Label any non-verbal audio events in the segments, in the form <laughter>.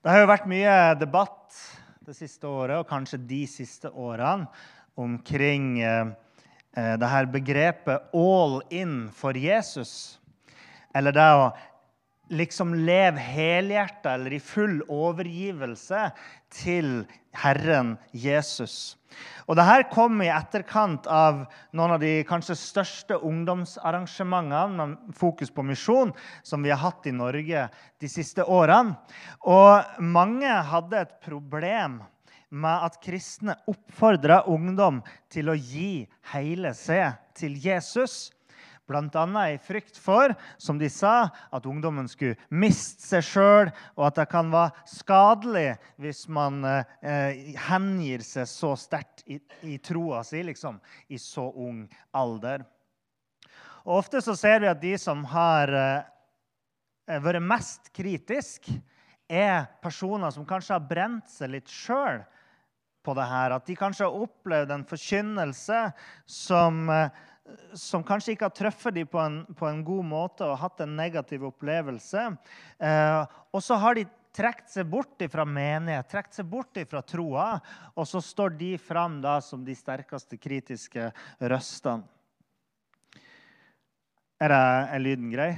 Det har jo vært mye debatt det siste året, og kanskje de siste årene, omkring eh, eh, det her begrepet 'all in for Jesus'. Eller det å liksom leve helhjerta eller i full overgivelse til Herren Jesus. Og det her kom i etterkant av noen av de kanskje største ungdomsarrangementene med fokus på misjon som vi har hatt i Norge de siste årene. Og mange hadde et problem med at kristne oppfordra ungdom til å gi hele seg til Jesus. Bl.a. i frykt for, som de sa, at ungdommen skulle miste seg sjøl, og at det kan være skadelig hvis man eh, hengir seg så sterkt i, i troa si liksom, i så ung alder. Og Ofte så ser vi at de som har eh, vært mest kritisk, er personer som kanskje har brent seg litt sjøl på det her. At de kanskje har opplevd en forkynnelse som eh, som kanskje ikke har truffet dem på på en, god måte og hatt en negativ opplevelse. Eh, og så har de trukket seg bort fra menighet, trukket seg bort fra troa, og så står de fram da som de sterkeste kritiske røstene. Er, det, er lyden grei?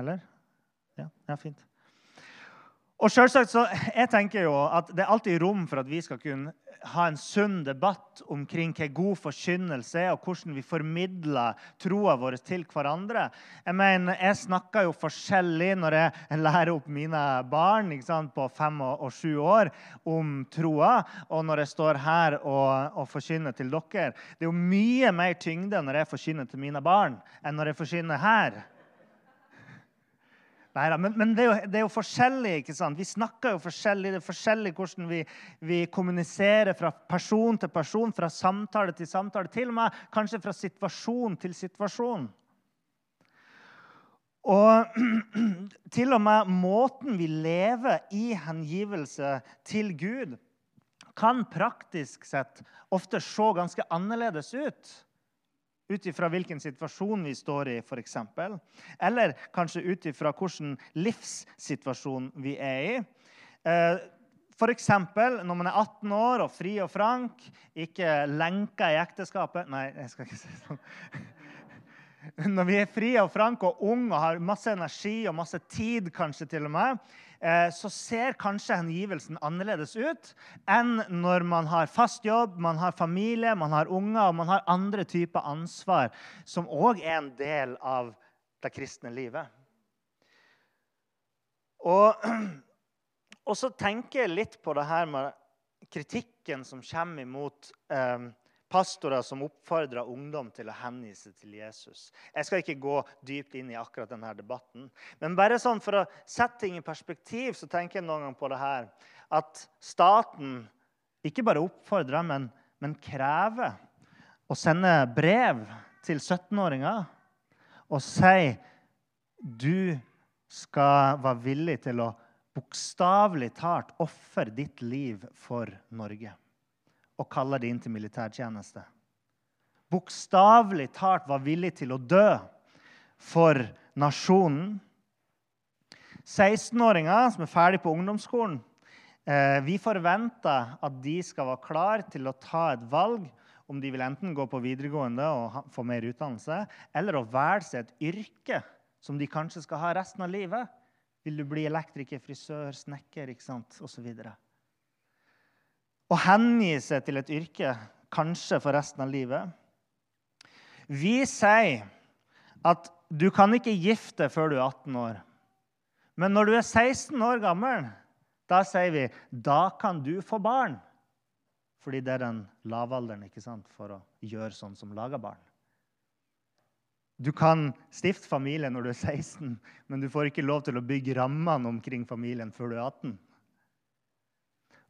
Eller? Ja, ja fint. Og selvsagt så, jeg tenker jo at Det er alltid rom for at vi skal kunne ha en sunn debatt omkring hva god forkynnelse er, og hvordan vi formidler troa vår til hverandre. Jeg mener, jeg snakker jo forskjellig når jeg lærer opp mine barn sant, på fem og, og, sju år om troa, og når jeg står her og, og forkynner til dere. Det er jo mye mer tyngde når jeg forkynner til mine barn, enn når jeg forkynner her. Neida, men, men det, er jo, det, er jo, forskjellig. ikke sant? Vi snakker jo forskjellig. Det er forskjellig hvordan vi, vi, kommuniserer fra person til person, fra samtale til samtale. Til og med kanskje fra situasjon til situasjon. Og <clears throat> til og med måten vi lever i hengivelse til Gud, kan praktisk sett ofte se ganske annerledes ut ut ifra hvilken situasjon vi står i, f.eks. Eller kanskje ut ifra hvilken livssituasjon vi er i. Eh, F.eks. når man er 18 år og fri og frank, ikke lenka i ekteskapet Nei, jeg skal ikke si sånn. <laughs> Når vi er frie og franke og unge og har masse energi og masse tid, kanskje til og med, så ser kanskje hengivelsen annerledes ut enn når man har fast jobb, man har familie, man har unger og man har andre typer ansvar, som òg er en del av det kristne livet. Og, <clears throat> og, så tenker jeg litt på det her med kritikken som kommer imot eh, pastorer som oppfordrer ungdom til å hengi seg til Jesus. Jeg skal ikke gå dypt inn i akkurat denne debatten. Men bare sånn for å sette ting i perspektiv så tenker jeg noen gang på det her at staten ikke bare oppfordrer, men, men krever å sende brev til 17-åringer og si du skal være villig til å bokstavelig talt ofre ditt liv for Norge og kaller det inn til militærtjeneste. Bokstavelig talt var villig til å dø for nasjonen. 16-åringer som er ferdig på ungdomsskolen, eh, vi forventer at de skal være klar til å ta et valg om de vil enten gå på videregående og få mer utdannelse, eller å velge seg et yrke som de kanskje skal ha resten av livet. Vil du bli elektriker, frisør, snekker osv.? Å hengi seg til et yrke, kanskje for resten av livet. Vi sier at du kan ikke gifte før du er 18 år. Men når du er 16 år gammel, da sier vi da kan du få barn. Fordi det er den lavalderen ikke sant, for å gjøre sånn som lager barn. Du kan stifte familie når du er 16, men du får ikke lov til å bygge rammene omkring familien før du er 18.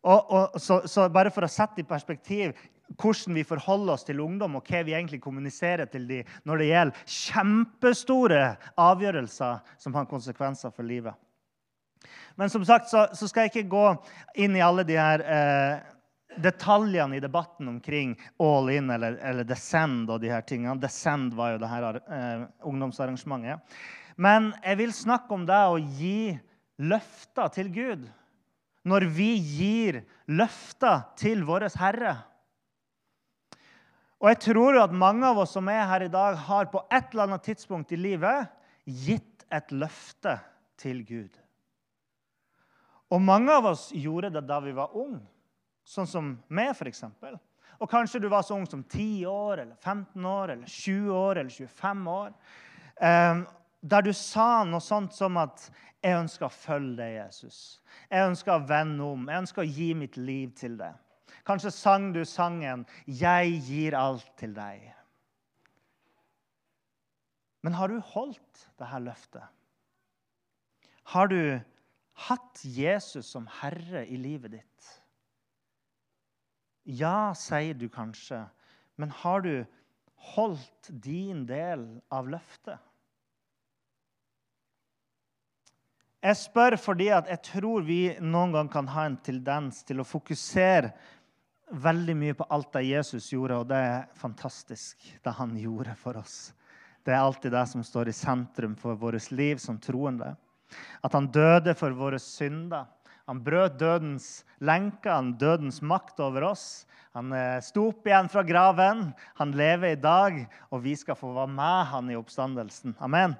Og, og, så, så, bare for å sette i perspektiv hvordan vi forholder oss til ungdom, og hva vi egentlig kommuniserer til dem når det gjelder kjempestore avgjørelser som har konsekvenser for livet. Men som sagt så, så skal jeg ikke gå inn i alle de her eh, detaljene i debatten omkring all in eller, eller descend og de her tingene. Descend var jo det her eh, ungdomsarrangementet. Men jeg vil snakke om det å gi løfter til Gud. Når vi gir løfter til vår Herre. Og jeg tror at mange av oss som er her i dag, har på et eller annet tidspunkt i livet gitt et løfte til Gud. Og mange av oss gjorde det da vi var unge, sånn som meg, f.eks. Og kanskje du var så ung som 10 år, eller 15 år, eller 20 år eller 25 år. Der du sa noe sånt som at 'Jeg ønsker å følge deg, Jesus'. 'Jeg ønsker å vende om. Jeg ønsker å gi mitt liv til deg'. Kanskje sang du sangen 'Jeg gir alt til deg'. Men har du holdt dette løftet? Har du hatt Jesus som herre i livet ditt? Ja, sier du kanskje, men har du holdt din del av løftet? Jeg spør fordi jeg tror vi noen gang kan ha en tendens til å fokusere veldig mye på alt det Jesus gjorde, og det er fantastisk, det han gjorde for oss. Det er alltid det som står i sentrum for vårt liv som troende. At han døde for våre synder. Han brøt dødens lenker, han dødens makt over oss. Han eh, sto opp igjen fra graven. Han lever i dag, og vi skal få være med han i oppstandelsen. Amen.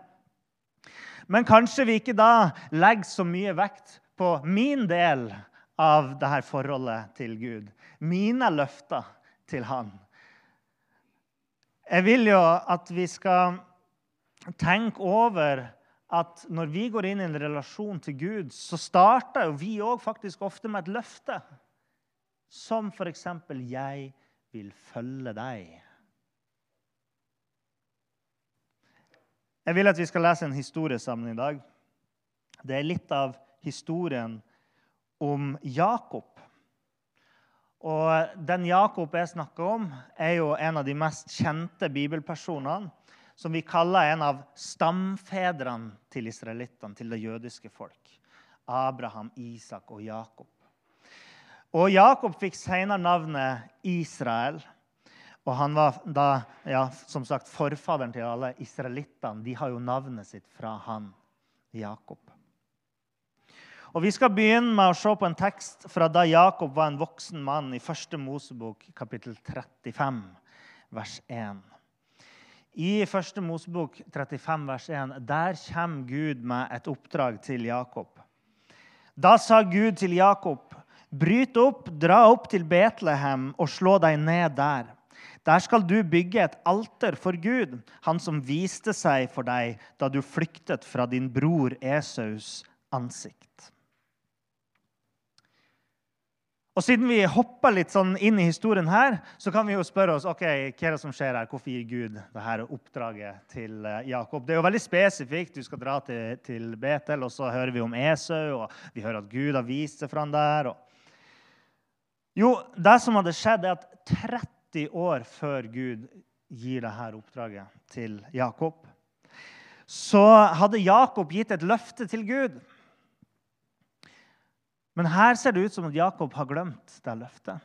Men kanskje vi ikke da legger så mye vekt på min del av dette forholdet til Gud. Mine løfter til Han. Jeg vil jo at vi skal tenke over at når vi går inn i en relasjon til Gud, så starter vi òg faktisk ofte med et løfte. Som f.eks.: Jeg vil følge deg. Jeg vil at vi skal lese en historie sammen i dag. Det er litt av historien om Jakob. Og Den Jakob jeg snakker om, er jo en av de mest kjente bibelpersonene. Som vi kaller en av stamfedrene til israelittene, til det jødiske folk. Abraham, Isak og Jakob. Og Jakob fikk senere navnet Israel. Og han var da, ja, som sagt, forfaderen til alle israelittene. De har jo navnet sitt fra han, Jakob. Og Vi skal begynne med å se på en tekst fra da Jakob var en voksen mann, i 1. Mosebok kapittel 35, vers 1. I 1. Mosebok 35, vers 1, der kommer Gud med et oppdrag til Jakob. Da sa Gud til Jakob, bryt opp, dra opp til Betlehem og slå deg ned der. Der skal du bygge et alter for Gud, han som viste seg for deg da du flyktet fra din bror Esaus ansikt. Og Siden vi hopper litt sånn inn i historien her, så kan vi jo spørre oss ok, hva er det som skjer her. Hvorfor gir Gud dette oppdraget til eh, Jakob? Det er jo veldig spesifikt. Du skal dra til, til Betel, og så hører vi om Esau, og vi hører at Gud har vist seg for ham der. Og... Jo, det som hadde skjedd, er at 30 år før Gud gir dette oppdraget til Jakob, så hadde Jakob gitt et løfte til Gud. Men her ser det ut som at Jakob har glemt det løftet,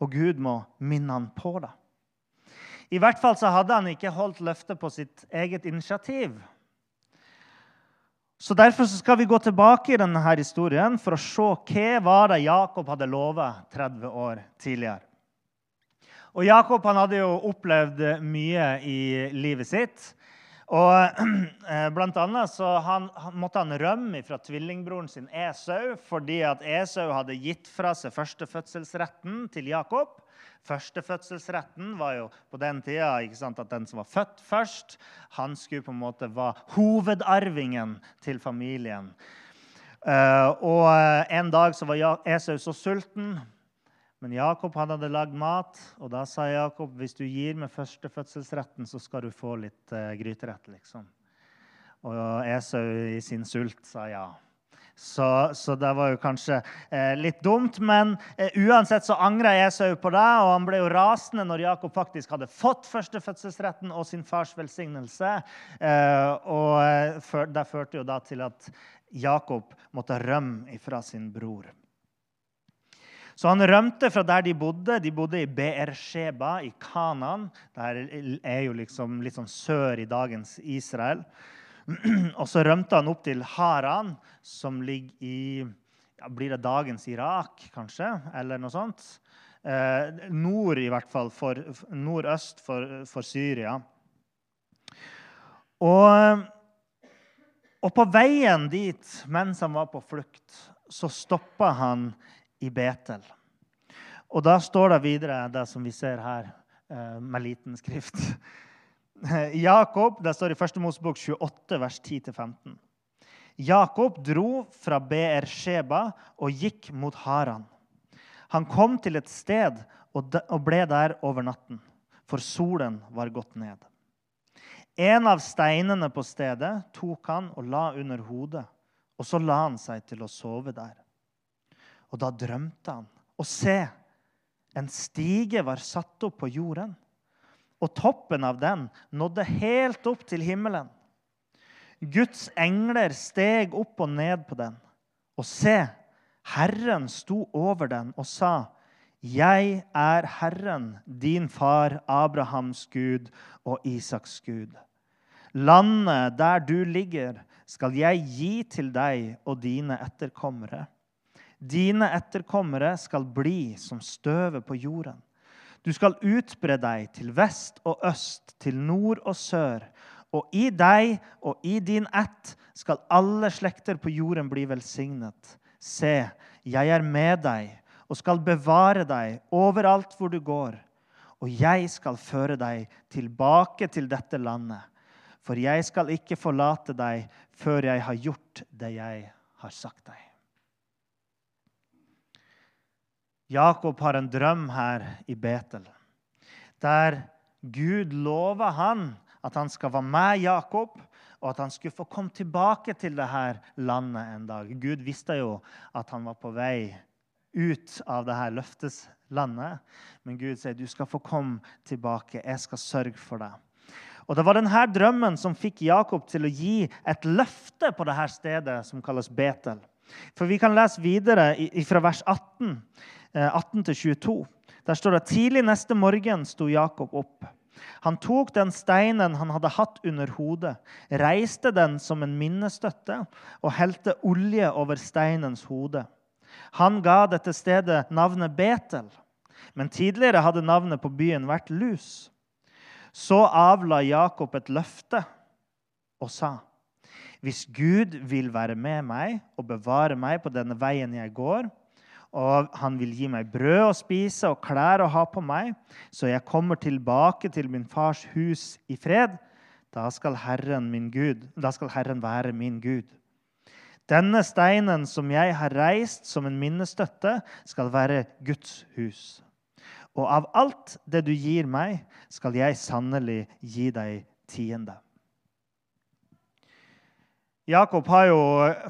og Gud må minne han på det. I hvert fall så hadde han ikke holdt løftet på sitt eget initiativ. Så Derfor så skal vi gå tilbake i denne historien for å se hva var det Jakob hadde lovet 30 år tidligere. Og Jakob han hadde jo opplevd mye i livet sitt. Og <clears throat> eh, blant annet så han, måtte han rømme fra tvillingbroren sin Esau fordi at Esau hadde gitt fra seg førstefødselsretten til Jakob. Førstefødselsretten var jo på den tida at den som var født først, han skulle på en måte være hovedarvingen til familien. Eh, og En dag så var Esau så sulten Men Jakob han hadde lagd mat, og da sa Jakob hvis du gir meg førstefødselsretten, så skal du få litt uh, gryterett. liksom. Og Esau i sin sult sa ja. Så, så, det var jo kanskje eh, litt dumt. Men eh, uansett så angra Esau på det, og han ble jo rasende når Jakob faktisk hadde fått førstefødselsretten og sin fars velsignelse. Eh, og eh, Det førte jo da til at Jakob måtte rømme fra sin bror. Så han rømte fra der de bodde. De bodde i Beersheba i Kanan. Det er jo liksom litt sånn sør i dagens Israel. <clears throat> Og så rømte han opp til Haran, som ligger i ja, Blir det dagens Irak, kanskje? Eller noe sånt? Eh, nord, i hvert fall. For, nordøst for, for Syria. Og, og, på veien dit, mens han var på flukt, så stoppa han i Betel. Og da står det videre det som vi ser her, eh, med liten skrift. <laughs> Jakob, Det står i 1. Mosebok 28, vers 10-15. Jakob dro fra Beer Sheba og gikk mot Haran. Han kom til et sted og ble der over natten, for solen var gått ned. En av steinene på stedet tok han og la under hodet, og så la han seg til å sove der. Og da drømte han, og se, en stige var satt opp på jorden og toppen av den nådde helt opp til himmelen. Guds engler steg opp og ned på den. Og se, Herren sto over den og sa, 'Jeg er Herren, din far Abrahams Gud og Isaks Gud.' 'Landet der du ligger, skal jeg gi til deg og dine etterkommere.' 'Dine etterkommere skal bli som støvet på jorden.' Du skal utbre deg til vest og øst, til nord og sør. Og i deg og i din ett skal alle slekter på jorden bli velsignet. Se, jeg er med deg og skal bevare deg overalt hvor du går. Og jeg skal føre deg tilbake til dette landet. For jeg skal ikke forlate deg før jeg har gjort det jeg har sagt deg. Jakob har en drøm her i Betel, der Gud lover han at han skal være med Jakob, og at han skulle få komme tilbake til dette landet en dag. Gud visste jo at han var på vei ut av dette løfteslandet. Men Gud sier du skal få komme tilbake. Jeg skal sørge for deg. Og Det var denne drømmen som fikk Jakob til å gi et løfte på dette stedet som kalles Betel. For Vi kan lese videre fra vers 18. 18-22. Eh, Der står det tidlig neste morgen sto Jakob opp. Han tok den steinen han hadde hatt under hodet, reiste den som en minnestøtte og helte olje over steinens hode. Han ga dette stedet navnet Betel, men tidligere hadde navnet på byen vært Lus. Så avla Jakob et løfte og sa.: Hvis Gud vil være med meg og bevare meg på denne veien jeg går, og han vil gi meg brød å spise og klær å ha på meg, så jeg kommer tilbake til min fars hus i fred. Da skal Herren, Gud, da skal Herren være min Gud. Denne steinen som jeg har reist som en minnestøtte, skal være Guds hus. Og av alt det du gir meg, skal jeg sannelig gi deg tiende. Jakob har jo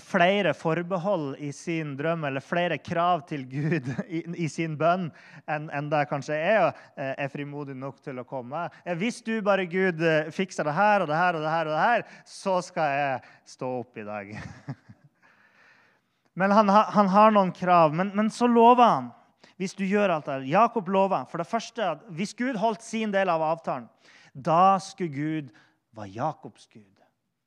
flere forbehold i sin drøm, eller flere krav til Gud <laughs> i, i sin bønn enn en det kanskje er, eh, er frimodig nok til å komme. Eh, hvis du bare, Gud, eh, fikser det her og det her og det her, og det her, så skal jeg stå opp i dag. <laughs> Men han, han har noen krav. Men, men, så lover han, hvis du gjør alt det Jakob lover for det første at hvis Gud holdt sin del av avtalen, da skulle Gud være Jakobs Gud.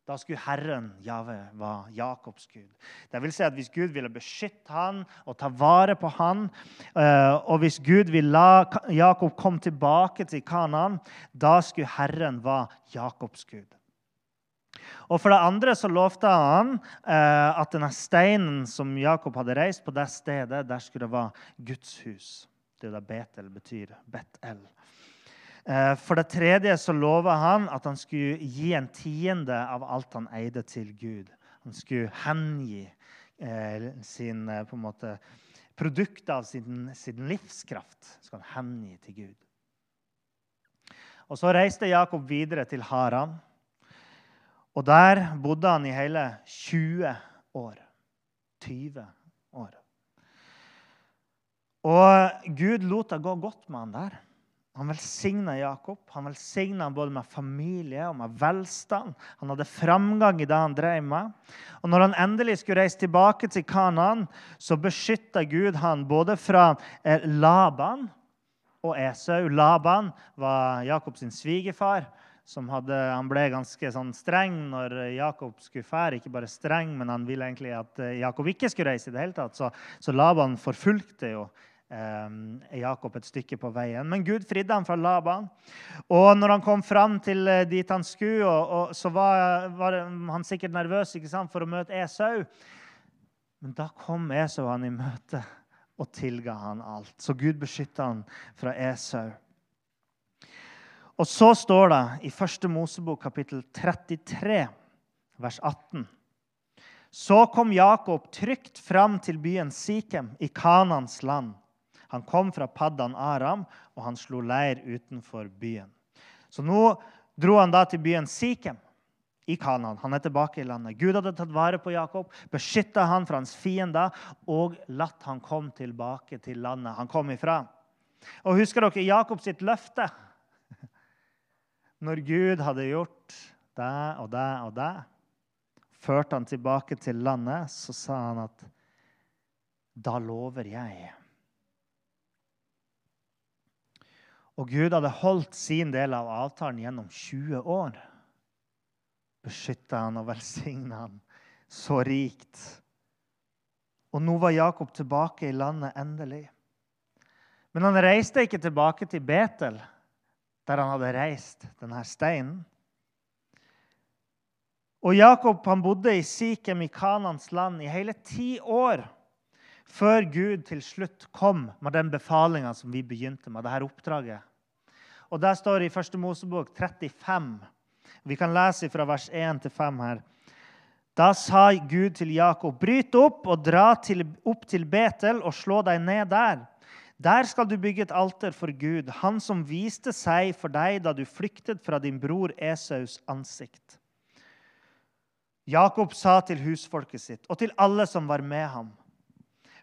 Da skulle Herren, Jave, være Jakobs Gud. Det vil si at Hvis Gud ville beskytte han og ta vare på han, eh, og hvis Gud ville la Jakob komme tilbake til Kanaan, da skulle Herren være Jakobs Gud. Og For det andre så lovte han eh, at denne steinen som Jakob hadde reist på det stedet, der skulle det være Guds hus. Det er det Betel betyr. Bet-El. Eh, for det tredje så lover han at han skulle gi en tiende av alt han eide, til Gud. Han skulle hengi eh, sin eh, på en måte, produktet av sin, sin livskraft, skal han hengi til Gud. Og Så reiste Jakob videre til Haran. Og der bodde han i hele 20 år. 20 år. Og Gud lot det gå godt med han der. Han velsigna Jakob. Han velsigna både med familie og med velstand. Han hadde framgang i det han drev med. Og når han endelig skulle reise tilbake til Kanaan, så beskytta Gud han både fra eh, Laban og Esau. Laban var Jakobs svigerfar. Hadde, han ble ganske sånn streng når Jakob skulle fære. Ikke bare streng, men han ville egentlig at eh, Jakob ikke skulle reise. i det hele tatt. Så, så Laban forfulgte jo Jakob et stykke på veien. Men Gud fridde han fra Laban. Og når han kom fram til eh, dit han skulle, og, og så var, var, han sikkert nervøs sant, for å møte Esau. Men da kom Esau han i møte og tilga han alt. Så Gud beskytta han fra Esau. Og så står det i 1. Mosebok kapittel 33, vers 18. Så kom Jakob trygt fram til byen Sikhem i Kanans land. Han kom fra Paddan Aram, og han slo leir utenfor byen. Så nå dro han da til byen Sikhem i Kanaan. Han er tilbake i landet. Gud hadde tatt vare på Jakob, beskytta han fra hans fiender og latt han komme tilbake til landet han kom ifra. Og Husker dere Jakob sitt løfte? Når Gud hadde gjort det og det og det, førte han tilbake til landet, så sa han at da lover jeg Og Gud hadde holdt sin del av avtalen gjennom 20 år. Beskytta han og velsigna han så rikt. Og nå var Jakob tilbake i landet endelig. Men han reiste ikke tilbake til Betel, der han hadde reist denne steinen. Og Jakob han bodde i Sikhem i Kanans land i hele ti år før Gud til slutt kom med den befalinga som vi begynte med, dette oppdraget. Og Der står det i 1. Mosebok 35. Vi kan lese fra vers 1 til 5 her. Da sa Gud til Jakob.: Bryt opp og dra til, opp til Betel og slå deg ned der. Der skal du bygge et alter for Gud, han som viste seg for deg da du flyktet fra din bror Esaus ansikt. Jakob sa til husfolket sitt og til alle som var med ham.: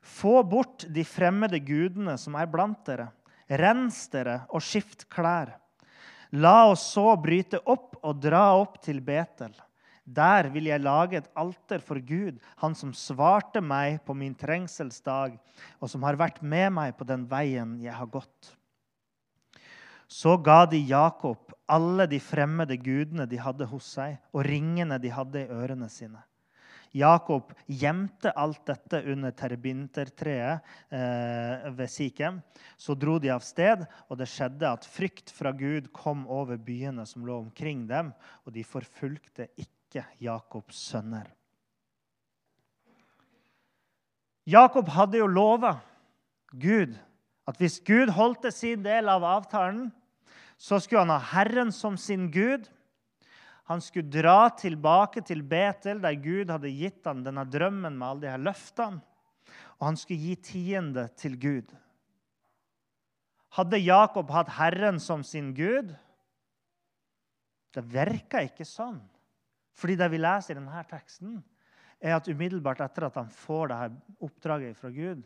få bort de fremmede gudene som er blant dere. Rens dere og skift klær. La oss så bryte opp og dra opp til Betel. Der vil jeg lage et alter for Gud, han som svarte meg på min trengselsdag, og som har vært med meg på den veien jeg har gått. Så ga de Jakob alle de fremmede gudene de hadde hos seg, og ringene de hadde i ørene sine. Jakob gjemte alt dette under terbintertreet eh, ved Sikhem. Så dro de av sted, og det skjedde at frykt fra Gud kom over byene som lå omkring dem, og de forfulgte ikke Jakobs sønner. Jakob hadde jo lova Gud at hvis Gud holdt sin del av avtalen, så skulle han ha Herren som sin Gud. Han skulle dra tilbake til Betel, der Gud hadde gitt ham denne drømmen med alle de her løftene. Og han skulle gi tiende til Gud. Hadde Jakob hatt Herren som sin Gud? Det virka ikke sånn. Fordi det vi leser i denne teksten, er at umiddelbart etter at han får dette oppdraget fra Gud,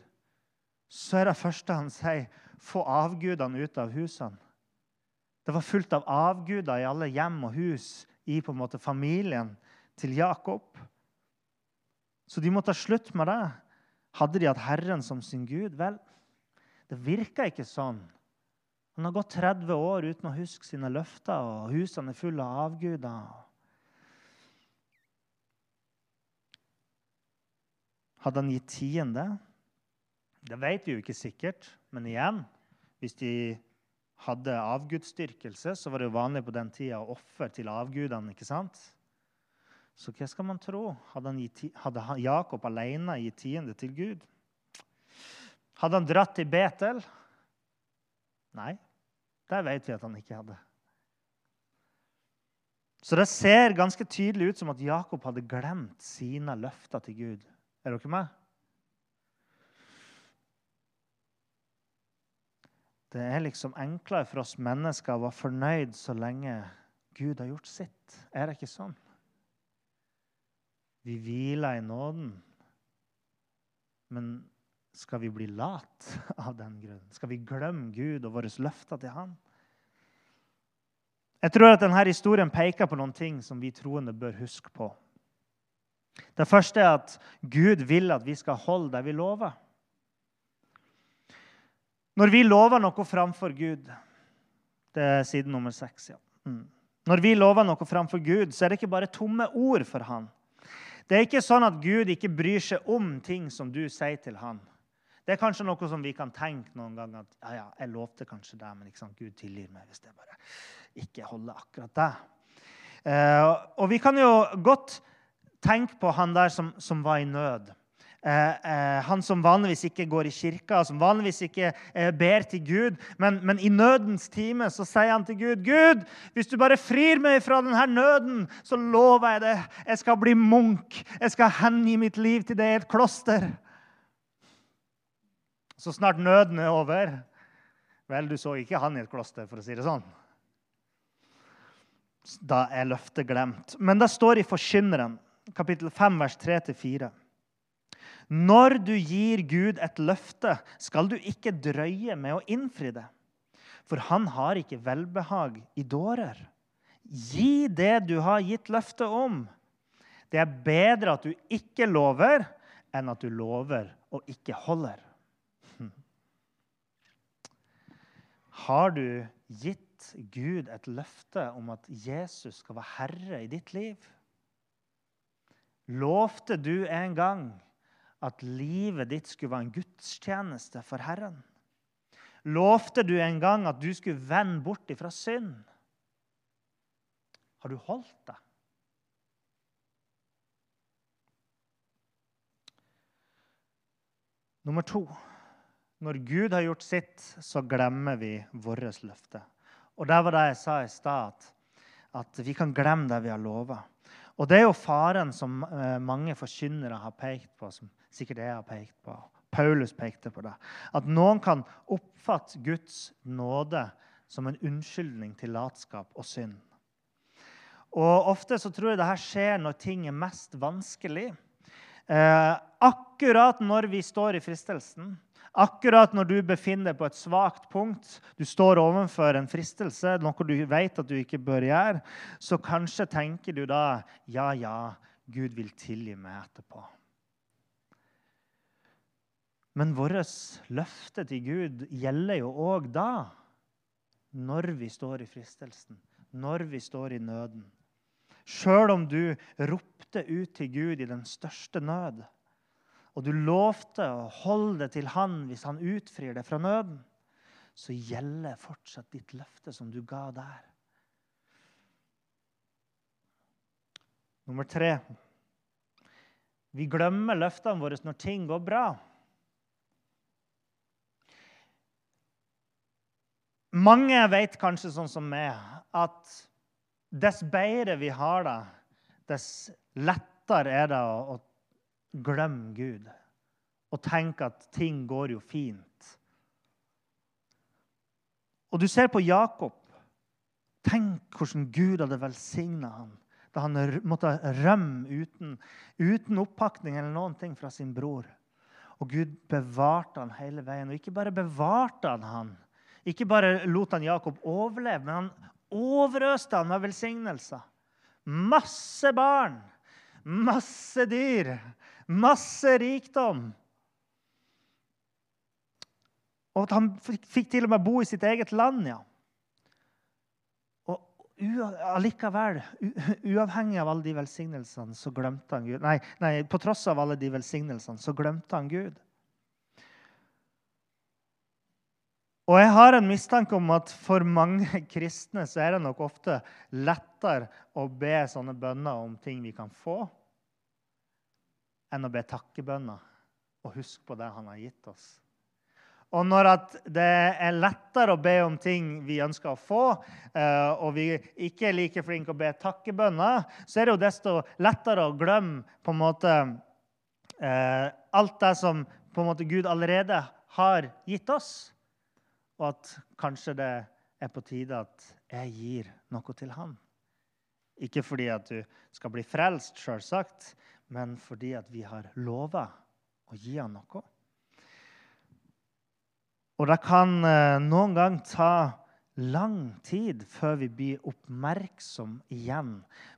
så er det første han sier, få avgudene ut av husene. Det var fullt av avguder i alle hjem og hus i på en måte familien til Jakob. Så de måtte ha slutt med det. Hadde de hatt Herren som sin Gud? Vel, det virka ikke sånn. Han har gått 30 år uten å huske sine løfter, og husene er fulle av avguder. Hadde han gitt tiende? Det vet vi jo ikke sikkert, men igjen Hvis de hadde avgudsdyrkelse, så var det jo vanlig på den tida å ofre til avgudene. ikke sant? Så hva skal man tro? Hadde, gitt, hadde Jakob alene gitt tiende til Gud? Hadde han dratt til Betel? Nei, det vet vi at han ikke hadde. Så det ser ganske tydelig ut som at Jakob hadde glemt sine løfter til Gud. Er dere med? Det er liksom enklere for oss mennesker å være fornøyd så lenge Gud har gjort sitt. Er det ikke sånn? Vi hviler i nåden. Men skal vi bli lat <laughs> av den grunn? Skal vi glemme Gud og våre løfter til Han? Jeg tror at denne historien peker på noen ting som vi troende bør huske på. Det første er at Gud vil at vi skal holde det vi lover. Når vi lover noe framfor Gud Det er side nummer seks. Ja. Mm. Når vi lover noe framfor Gud, så er det ikke bare tomme ord for han. Det er ikke sånn at Gud ikke bryr seg om ting som du sier til han. Det er kanskje noe som vi kan tenke noen ganger at ja, ja, jeg lovte kanskje det, men sant, Gud tilgir meg hvis jeg bare ikke holder akkurat det. Eh, og vi kan jo godt tenke på han der som, som var i nød. Eh, eh, han som vanligvis ikke går i kirka, som vanligvis ikke eh, ber til Gud. Men, men, i nødens time så sier han til Gud, 'Gud, hvis du bare frir meg fra denne nøden, så lover jeg det. Jeg skal bli munk. Jeg skal hengi mitt liv til deg i et kloster.' Så snart nøden er over Vel, du så ikke han i et kloster, for å si det sånn. Da er løftet glemt. Men det står i Forkynneren, kapittel 5, vers 3-4. Når du gir Gud et løfte, skal du ikke drøye med å innfri det. For han har ikke velbehag i dårer. Gi det du har gitt løfte om. Det er bedre at du ikke lover, enn at du lover og ikke holder. Har du gitt Gud et løfte om at Jesus skal være herre i ditt liv? Lovte du en gang at livet ditt skulle være en gudstjeneste for Herren? Lovte du en gang at du skulle vende bort ifra synd? Har du holdt det? Nummer to. Når Gud har gjort sitt, så glemmer vi vårt løfte. Og det var det jeg sa i stad, at vi kan glemme det vi har lova. Og det er jo faren som eh, mange forkynnere har pekt på, som sikkert jeg har pekt på. Paulus pekte på det. At noen kan oppfatte Guds nåde som en unnskyldning til latskap og synd. Og Ofte så tror jeg det her skjer når ting er mest vanskelig. Eh, akkurat når vi står i fristelsen, Akkurat når du befinner deg på et svakt punkt, du står overfor en fristelse, noe du vet at du ikke bør gjøre, så kanskje tenker du da ja, ja, Gud vil tilgi meg etterpå. Men vårt løfte til Gud gjelder jo òg da, når vi står i fristelsen, når vi står i nøden. Sjøl om du ropte ut til Gud i den største nød, og du lovte å holde det til han hvis han utfrir det fra nøden, så gjelder fortsatt ditt løfte som du ga der. Nummer tre. Vi glemmer løftene våre når ting går bra. Mange vet kanskje sånn som meg at dess bedre vi har det, dess lettere er det å, glem Gud og tenk at ting går jo fint. Og du ser på Jakob. Tenk hvordan Gud hadde velsigna ham da han måtte rømme uten, uten oppakning eller noen ting fra sin bror. Og Gud bevarte han hele veien. Og ikke bare bevarte han han, ikke bare lot han Jakob overleve, men han overøste han med velsignelser. Masse barn, masse dyr, Masse rikdom. Og at han fikk til og med bo i sitt eget land. ja. Og allikevel, uavhengig av alle de velsignelsene, så glemte han Gud. Nei, nei, på tross av alle de velsignelsene, så glemte han Gud. Og jeg har en mistanke om at for mange <laughs> kristne så er det nok ofte lettere å be sånne bønner om ting vi kan få, enn å be takkebønner og huske på det han har gitt oss. Og når det er lettere å be om ting vi ønsker å få, eh, og vi ikke er like flinke å be takkebønner, så er det jo desto lettere å glemme på en måte eh, alt det som måte Gud allerede har gitt oss. og at kanskje det er på tide at jeg gir noe til han. Ikke fordi at du skal bli frelst, selvsagt, men fordi at vi har lova å gi han noe. Og det kan eh, noen gang ta lang tid før vi blir oppmerksom igjen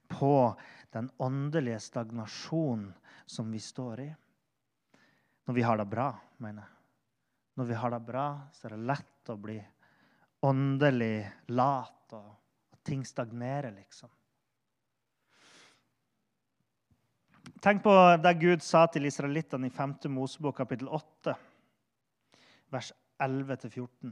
på den åndelige stagnasjonen som vi står i. Når vi har det bra, mener jeg. Når vi har det bra, så er det lett å bli åndelig lat, og at ting stagnerer, liksom. Tenk på det Gud sa til israelittene i 5. Mosebok kapittel 8, vers 11-14.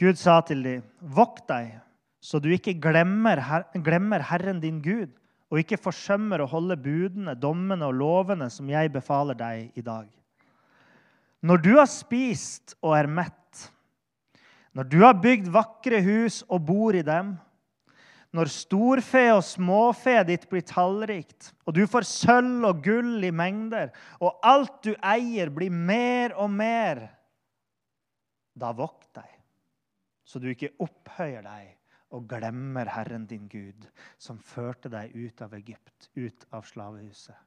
Gud sa til dem, 'Vokt deg, så du ikke glemmer, glemmer Herren din Gud' og ikke forsømmer å holde budene, dommene og lovene som jeg befaler deg i dag. Når du har spist og er mett, når du har bygd vakre hus og bor i dem, når storfe og småfe ditt blir tallrikt, og du får sølv og gull i mengder, og alt du eier, blir mer og mer, da vokt deg, så du ikke opphøyer deg og glemmer Herren din Gud, som førte deg ut av Egypt, ut av slavehuset.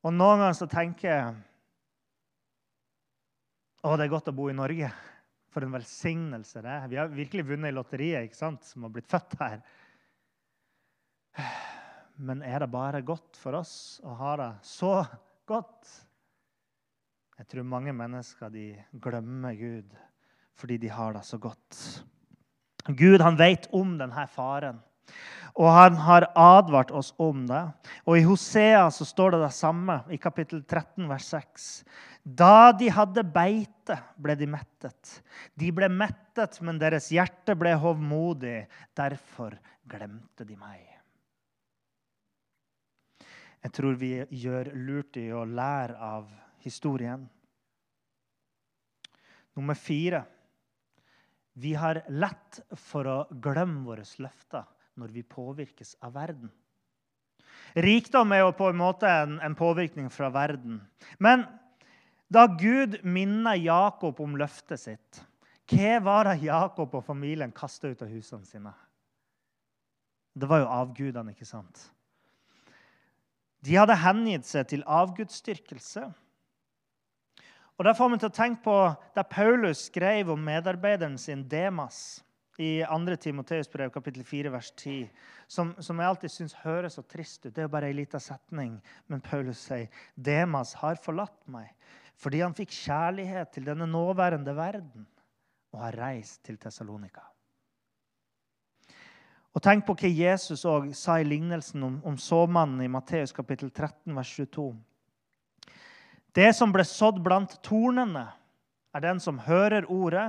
Og noen ganger så tenker jeg å, det er godt å bo i Norge. For en velsignelse det er. Vi har virkelig vunnet i lotteriet, ikke sant, som har blitt født her. Men er det bare godt for oss å ha det så godt? Jeg tror mange mennesker de glemmer Gud fordi de har det så godt. Gud han vet om denne faren, og han har advart oss om det. Og I Hosea så står det det samme, i kapittel 13, vers 6. Da de hadde beite, ble de mettet. De ble mettet, men deres hjerte ble hovmodig. Derfor glemte de meg. Jeg tror vi gjør lurt i å lære av historien. Nummer fire. Vi har lett for å glemme våre løfter når vi påvirkes av verden. Rikdom er jo på en måte en, en påvirkning fra verden. Men da Gud minner Jakob om løftet sitt, hva var det Jakob og familien kasta ut av husene sine? Det var jo avgudene, ikke sant? De hadde hengitt seg til avgudsdyrkelse. Og Da får vi til å tenke på det Paulus skrev om medarbeideren sin Demas i 2. Timoteus brev, kapittel 4, vers 10, som, som jeg alltid syns høres så trist ut. Det er jo bare ei lita setning, men Paulus sier Demas har forlatt meg fordi han fikk kjærlighet til denne nåværende verden og har reist til Tessalonika. Og Tenk på hva Jesus også sa i lignelsen om, om såmannen i Matteus kapittel 13, vers 22. Det som ble sådd blant tornene, er den som hører ordet,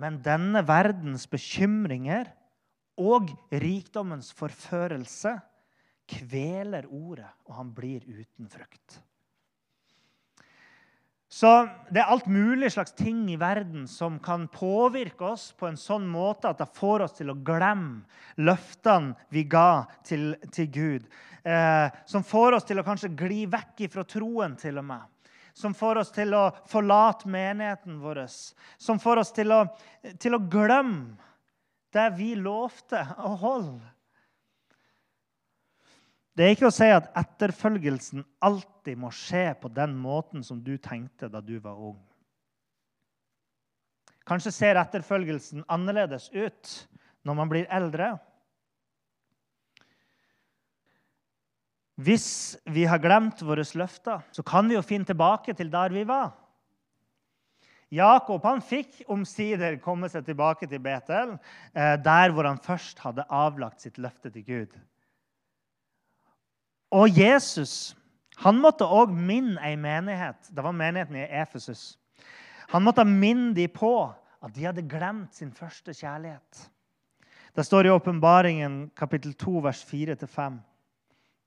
men denne verdens bekymringer og rikdommens forførelse kveler ordet, og han blir uten frukt. Så det er alt mulig slags ting i verden som kan påvirke oss på en sånn måte at det får oss til å glemme løftene vi ga til, til Gud. Eh, som får oss til å kanskje gli vekk ifra troen, til og med. Som får oss til å forlate menigheten vår. Som får oss til å, til å glemme det vi lovte å holde. Det er ikke å si at etterfølgelsen alltid må skje på den måten som du tenkte da du var ung. Kanskje ser etterfølgelsen annerledes ut når man blir eldre. Hvis vi har glemt våre løfter, så kan vi jo finne tilbake til der vi var. Jakob han fikk omsider komme seg tilbake til Betel, eh, der hvor han først hadde avlagt sitt løfte til Gud. Og Jesus han måtte òg minne ei menighet. Det var menigheten i Efesus. Han måtte minne dem på at de hadde glemt sin første kjærlighet. Det står i Åpenbaringen kapittel 2, vers 4-5.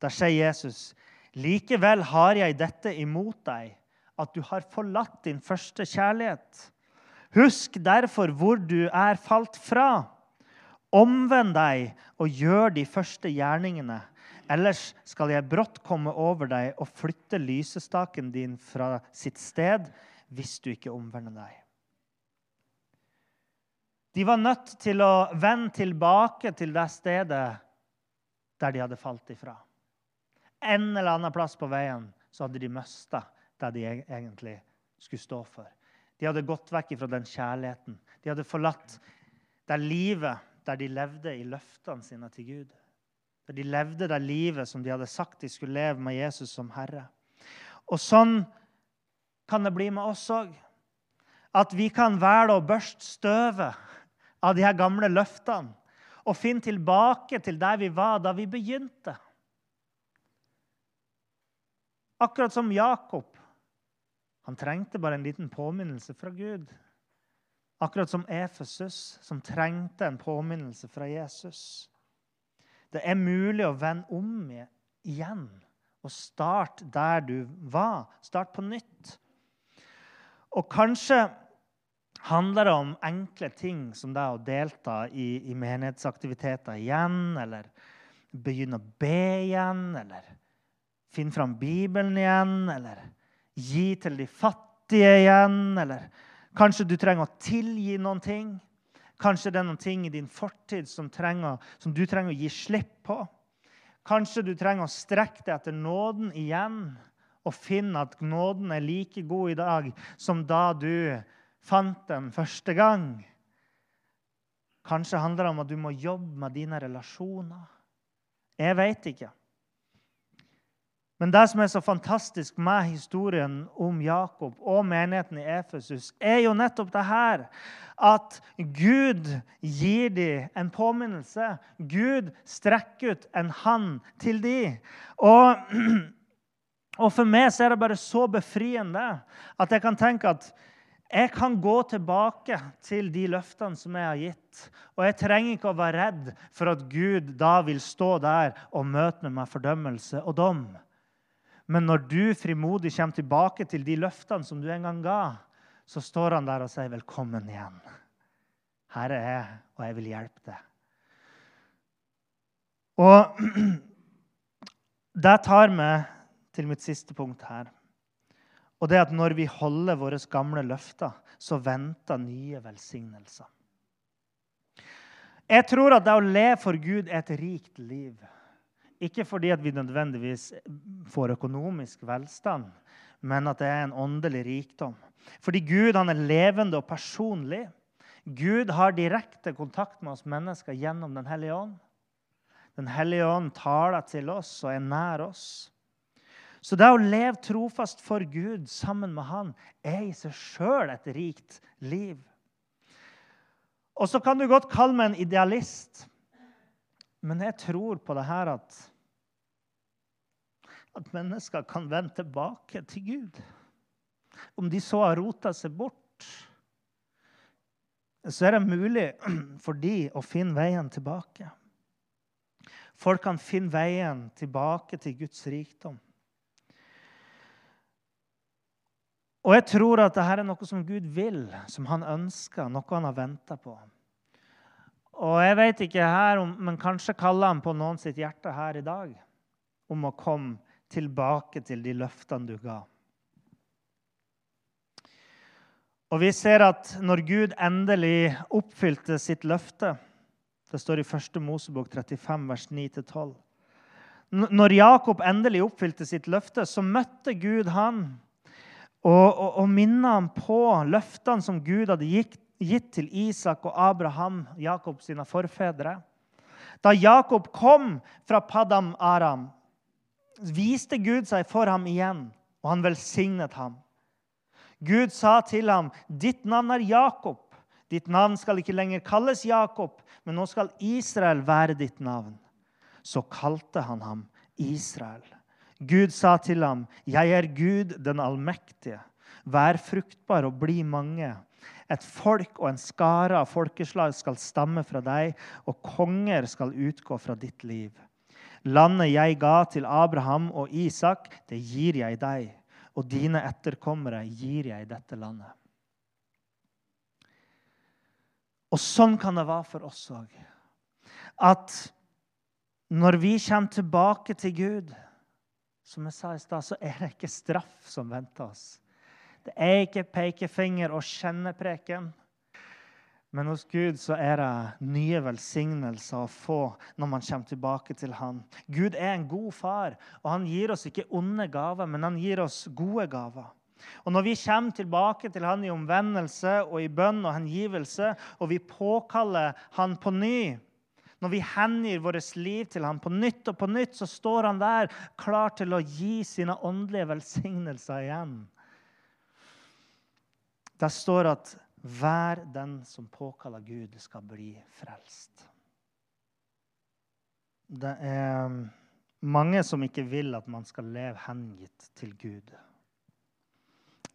Der sier Jesus.: Likevel har jeg dette imot deg, at du har forlatt din første kjærlighet. Husk derfor hvor du er falt fra, Omvend deg og gjør de første gjerningene. Ellers skal jeg brått komme over deg og flytte lysestaken din fra sitt sted hvis du ikke omvender deg. De var nødt til å vende tilbake til det stedet der de hadde falt ifra. En eller annen plass på veien så hadde de mista det de egentlig skulle stå for. De hadde gått vekk fra den kjærligheten. De hadde forlatt det livet der de levde i løftene sine til Gud. Der de levde det livet som de hadde sagt de skulle leve med Jesus som Herre. Og sånn kan det bli med oss òg. At vi kan velge å børste støvet av de her gamle løftene og finne tilbake til der vi var da vi begynte. Akkurat som Jakob. Han trengte bare en liten påminnelse fra Gud. Akkurat som Efesus, som trengte en påminnelse fra Jesus. Det er mulig å vende om igjen og starte der du var. Start på nytt. Og kanskje handler det om enkle ting som det å delta i, i menighetsaktiviteter igjen, eller begynne å be igjen, eller finne fram Bibelen igjen, eller gi til de fattige igjen, eller Kanskje du trenger å tilgi noen ting. Kanskje det er noen ting i din fortid som, trenger, som du trenger å gi slipp på. Kanskje du trenger å strekke deg etter nåden igjen og finne at nåden er like god i dag som da du fant den første gang. Kanskje handler det om at du må jobbe med dine relasjoner. Jeg veit ikke. Men det som er så fantastisk med historien om Jakob og menigheten i Efesus, er jo nettopp det her at Gud gir dem en påminnelse. Gud strekker ut en hand til dem. Og, <clears throat> og for meg så er det bare så befriende at jeg kan tenke at jeg kan gå tilbake til de løftene som jeg har gitt. Og jeg trenger ikke å være redd for at Gud da vil stå der og møte meg med fordømmelse og dom. Men når du frimodig kommer tilbake til de løftene som du en gang ga, så står han der og sier 'velkommen igjen'. Her er jeg, og jeg vil hjelpe deg. Og <clears throat> det tar meg til mitt siste punkt her. Og det at når vi holder våre gamle løfter, så venter nye velsignelser. Jeg tror at det å leve for Gud er et rikt liv. Ikke fordi vi nødvendigvis får økonomisk velstand, men at det er en åndelig rikdom. Fordi Gud er levende og personlig. Gud har direkte kontakt med oss mennesker gjennom Den hellige ånd. Den hellige ånd taler til oss og er nær oss. Så det å leve trofast for Gud sammen med Han er i seg sjøl et rikt liv. Og så kan du godt kalle meg en idealist. Men jeg tror på det her at, at mennesker kan vende tilbake til Gud. Om de så har rota seg bort, så er det mulig <clears throat> for de å finne veien tilbake. Folk kan finne veien tilbake til Guds rikdom. Og jeg tror at dette er noe som Gud vil, som han ønsker, noe han har venta på. Og jeg vet ikke her, men kanskje kaller han på noen sitt hjerte her i dag om å komme tilbake til de løftene du ga. Og vi ser at når Gud endelig oppfylte sitt løfte Det står i 1. Mosebok 35, vers 9-12. Når Jakob endelig oppfylte sitt løfte, så møtte Gud han og, og, og minnet ham på løftene som Gud hadde gitt gitt til Isak og Abraham, Jakob sine forfedre. Da Jakob kom fra Padam Aram, viste Gud seg for ham igjen, og han velsignet ham. Gud sa til ham, 'Ditt navn er Jakob.' 'Ditt navn skal ikke lenger kalles Jakob, men nå skal Israel være ditt navn.' Så kalte han ham Israel. Gud sa til ham, 'Jeg er Gud den allmektige.' Vær fruktbar og bli mange. Et folk og en skare av folkeslag skal stamme fra deg, og konger skal utgå fra ditt liv. Landet jeg ga til Abraham og Isak, det gir jeg deg, og dine etterkommere gir jeg dette landet. Og sånn kan det være for oss òg. at når vi kommer tilbake til Gud, som jeg sa i stad, så er det ikke straff som venter oss. Det er ikke pekefinger og kjennepreken. Men hos Gud så er det nye velsignelser å få når man kommer tilbake til Han. Gud er en god far, og han gir oss ikke onde gaver, men han gir oss gode gaver. Og Når vi kommer tilbake til Han i omvendelse og i bønn og hengivelse, og vi påkaller Han på ny, når vi hengir vårt liv til Han på nytt og på nytt, så står Han der klar til å gi sine åndelige velsignelser igjen. Der står at hver den som påkaller Gud, skal bli frelst. Det er mange som ikke vil at man skal leve hengitt til Gud.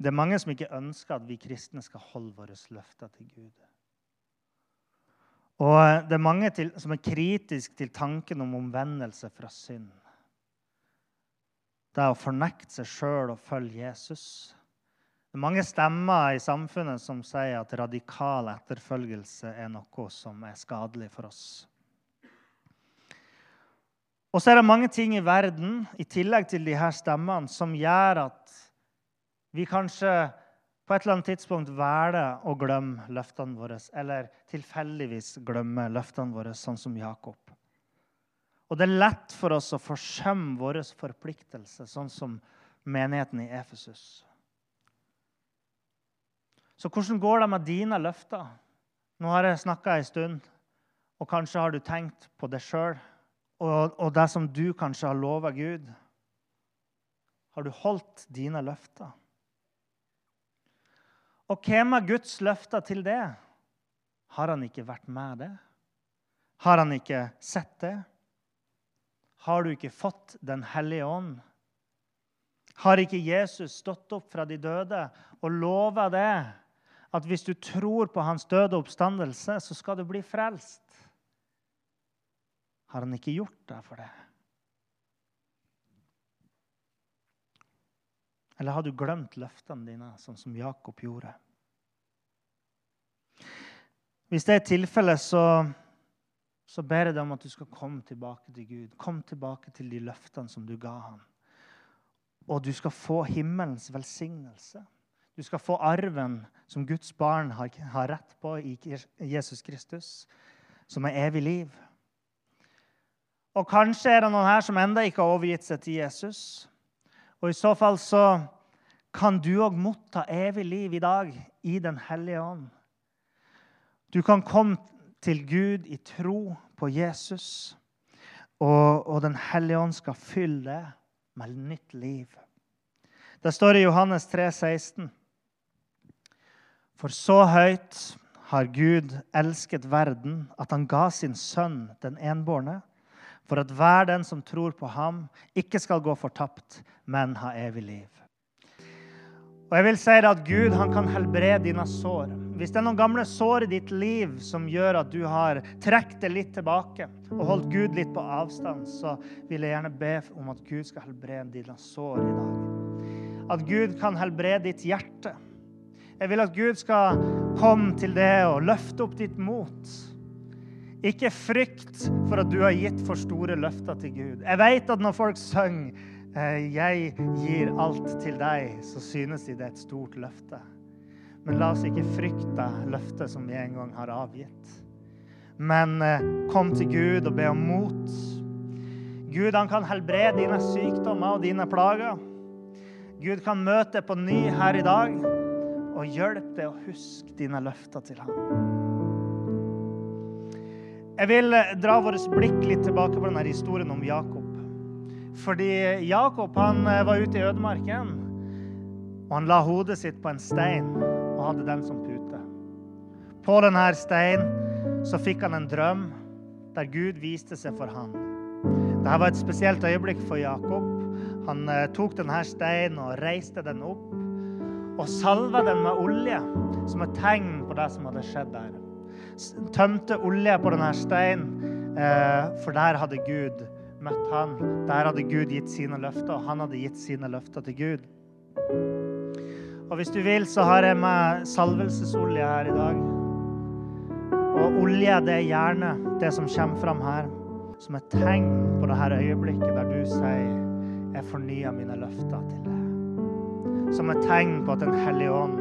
Det er mange som ikke ønsker at vi kristne skal holde våre løfter til Gud. Og det er mange til, som er kritiske til tanken om omvendelse fra synd. Det er å fornekte seg sjøl og følge Jesus. Det er mange stemmer i samfunnet som sier at radikal etterfølgelse er noe som er skadelig for oss. Og så er det mange ting i verden i tillegg til de her stemmene, som gjør at vi kanskje på et eller annet tidspunkt velger å glemme løftene våre, eller tilfeldigvis glemme løftene våre, sånn som Jakob. Og det er lett for oss å forsømme vår forpliktelse, sånn som menigheten i Efesus. Så hvordan går det med dine løfter? Nå har jeg snakka en stund, og kanskje har du tenkt på det sjøl og, og, det som du kanskje har lova Gud. Har du holdt dine løfter? Og hvem er Guds løfter til det? Har han ikke vært med det? Har han ikke sett det? Har du ikke fått Den hellige ånd? Har ikke Jesus stått opp fra de døde og lova det? At hvis du tror på hans døde oppstandelse, så skal du bli frelst. Har han ikke gjort det for det? Eller har du glemt løftene dine, sånn som Jakob gjorde? Hvis det er tilfellet, så, så ber jeg deg om at du skal komme tilbake til Gud. Kom tilbake til de løftene som du ga ham. Og du skal få himmelens velsignelse. Du skal få arven som Guds barn har, rett på i Jesus Kristus, som er evig liv. Og kanskje er det noen her som ennå ikke har overgitt seg til Jesus. Og i så fall så kan du òg motta evig liv i dag i Den hellige ånd. Du kan komme til Gud i tro på Jesus, og, og Den hellige ånd skal fylle det med nytt liv. Det står i Johannes 3, 16. For så høyt har Gud elsket verden at han ga sin sønn, den enbårne, for at hver den som tror på ham, ikke skal gå fortapt, men ha evig liv. Og jeg vil si at Gud han kan helbrede dine sår. Hvis det er noen gamle sår i ditt liv som gjør at du har trukket det litt tilbake og holdt Gud litt på avstand, så vil jeg gjerne be om at Gud skal helbrede dine sår i dag. At Gud kan helbrede ditt hjerte. Jeg vil at Gud skal komme til det og løfte opp ditt mot. Ikke frykt for at du har gitt for store løfter til Gud. Jeg vet at når folk synger eh, 'Jeg gir alt til deg', så synes de det er et stort løfte. Men la oss ikke frykte løftet som vi en gang har avgitt. Men eh, kom til Gud og be om mot. Gud han kan helbrede dine sykdommer og dine plager. Gud kan møte deg på ny her i dag og hjelp deg å huske dine løfter til ham. Jeg vil eh, dra vårt blikk litt tilbake på denne historien om Jakob. Fordi Jakob han eh, var ute i ødemarken, og han la hodet sitt på en stein og hadde den som pute. På denne steinen så fikk han en drøm der Gud viste seg for ham. Dette var et spesielt øyeblikk for Jakob. Han eh, tok denne steinen og reiste den opp og salva den med olje, som et tegn på det som hadde skjedd der. Tømte olje på denne steinen, eh, for der hadde Gud møtt han. Der hadde Gud gitt sine løfter, og han hadde gitt sine løfter til Gud. Og hvis du vil, så har jeg med salvelsesolje her i dag. Og olje, det er gjerne det som kommer fram her, som et tegn på det her øyeblikket der du sier 'Jeg fornyer mine løfter til deg'. Som et tegn på at Den hellige ånd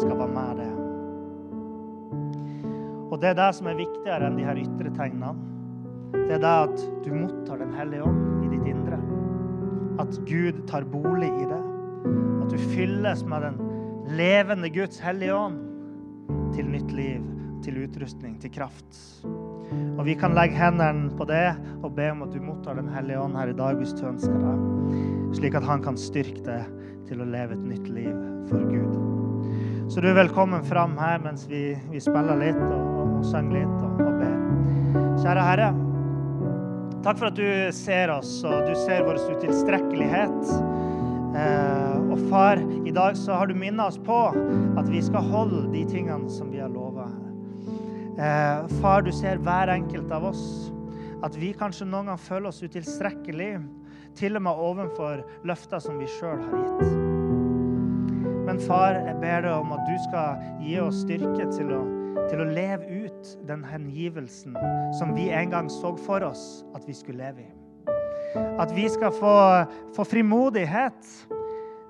skal være med deg. Og det er det som er viktigere enn de her ytre tegnene. Det er det at du mottar Den hellige ånd i ditt indre. At Gud tar bolig i det. At du fylles med den levende Guds hellige ånd til nytt liv, til utrustning, til kraft. Og vi kan legge hendene på det og be om at du mottar Den hellige ånd her i dag hvis du ønsker det, slik at han kan styrke deg til å leve et nytt liv for Gud. Så du er velkommen fram her mens vi, vi spiller litt og, og, og synger litt og, og ber. Kjære Herre, takk for at du ser oss, og du ser vår utilstrekkelighet. Eh, og far, i dag så har du minnet oss på at vi skal holde de tingene som vi har lova. Eh, far, du ser hver enkelt av oss. At vi kanskje noen gang føler oss utilstrekkelig, til og med overfor løfter som vi sjøl har gitt. Men far, jeg ber deg om at du skal gi oss styrke til å, til å leve ut den hengivelsen som vi en gang så for oss at vi skulle leve i. At vi skal få, få frimodighet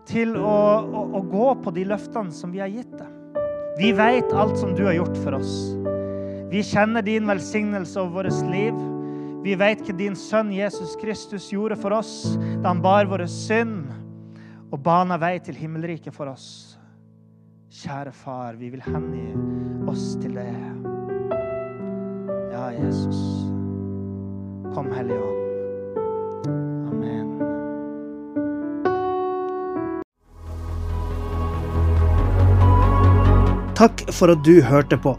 til å, å, å, gå på de løftene som vi har gitt deg. Vi vet alt som du har gjort for oss. Vi kjenner din velsignelse over vårt liv. Vi vet hva din sønn Jesus Kristus gjorde for oss da han bar våre synd og bana vei til himmelriket for oss. Kjære far, vi vil hengi oss til det. Ja, Jesus. Kom, Hellige Ånd. Amen. Takk for at du hørte på.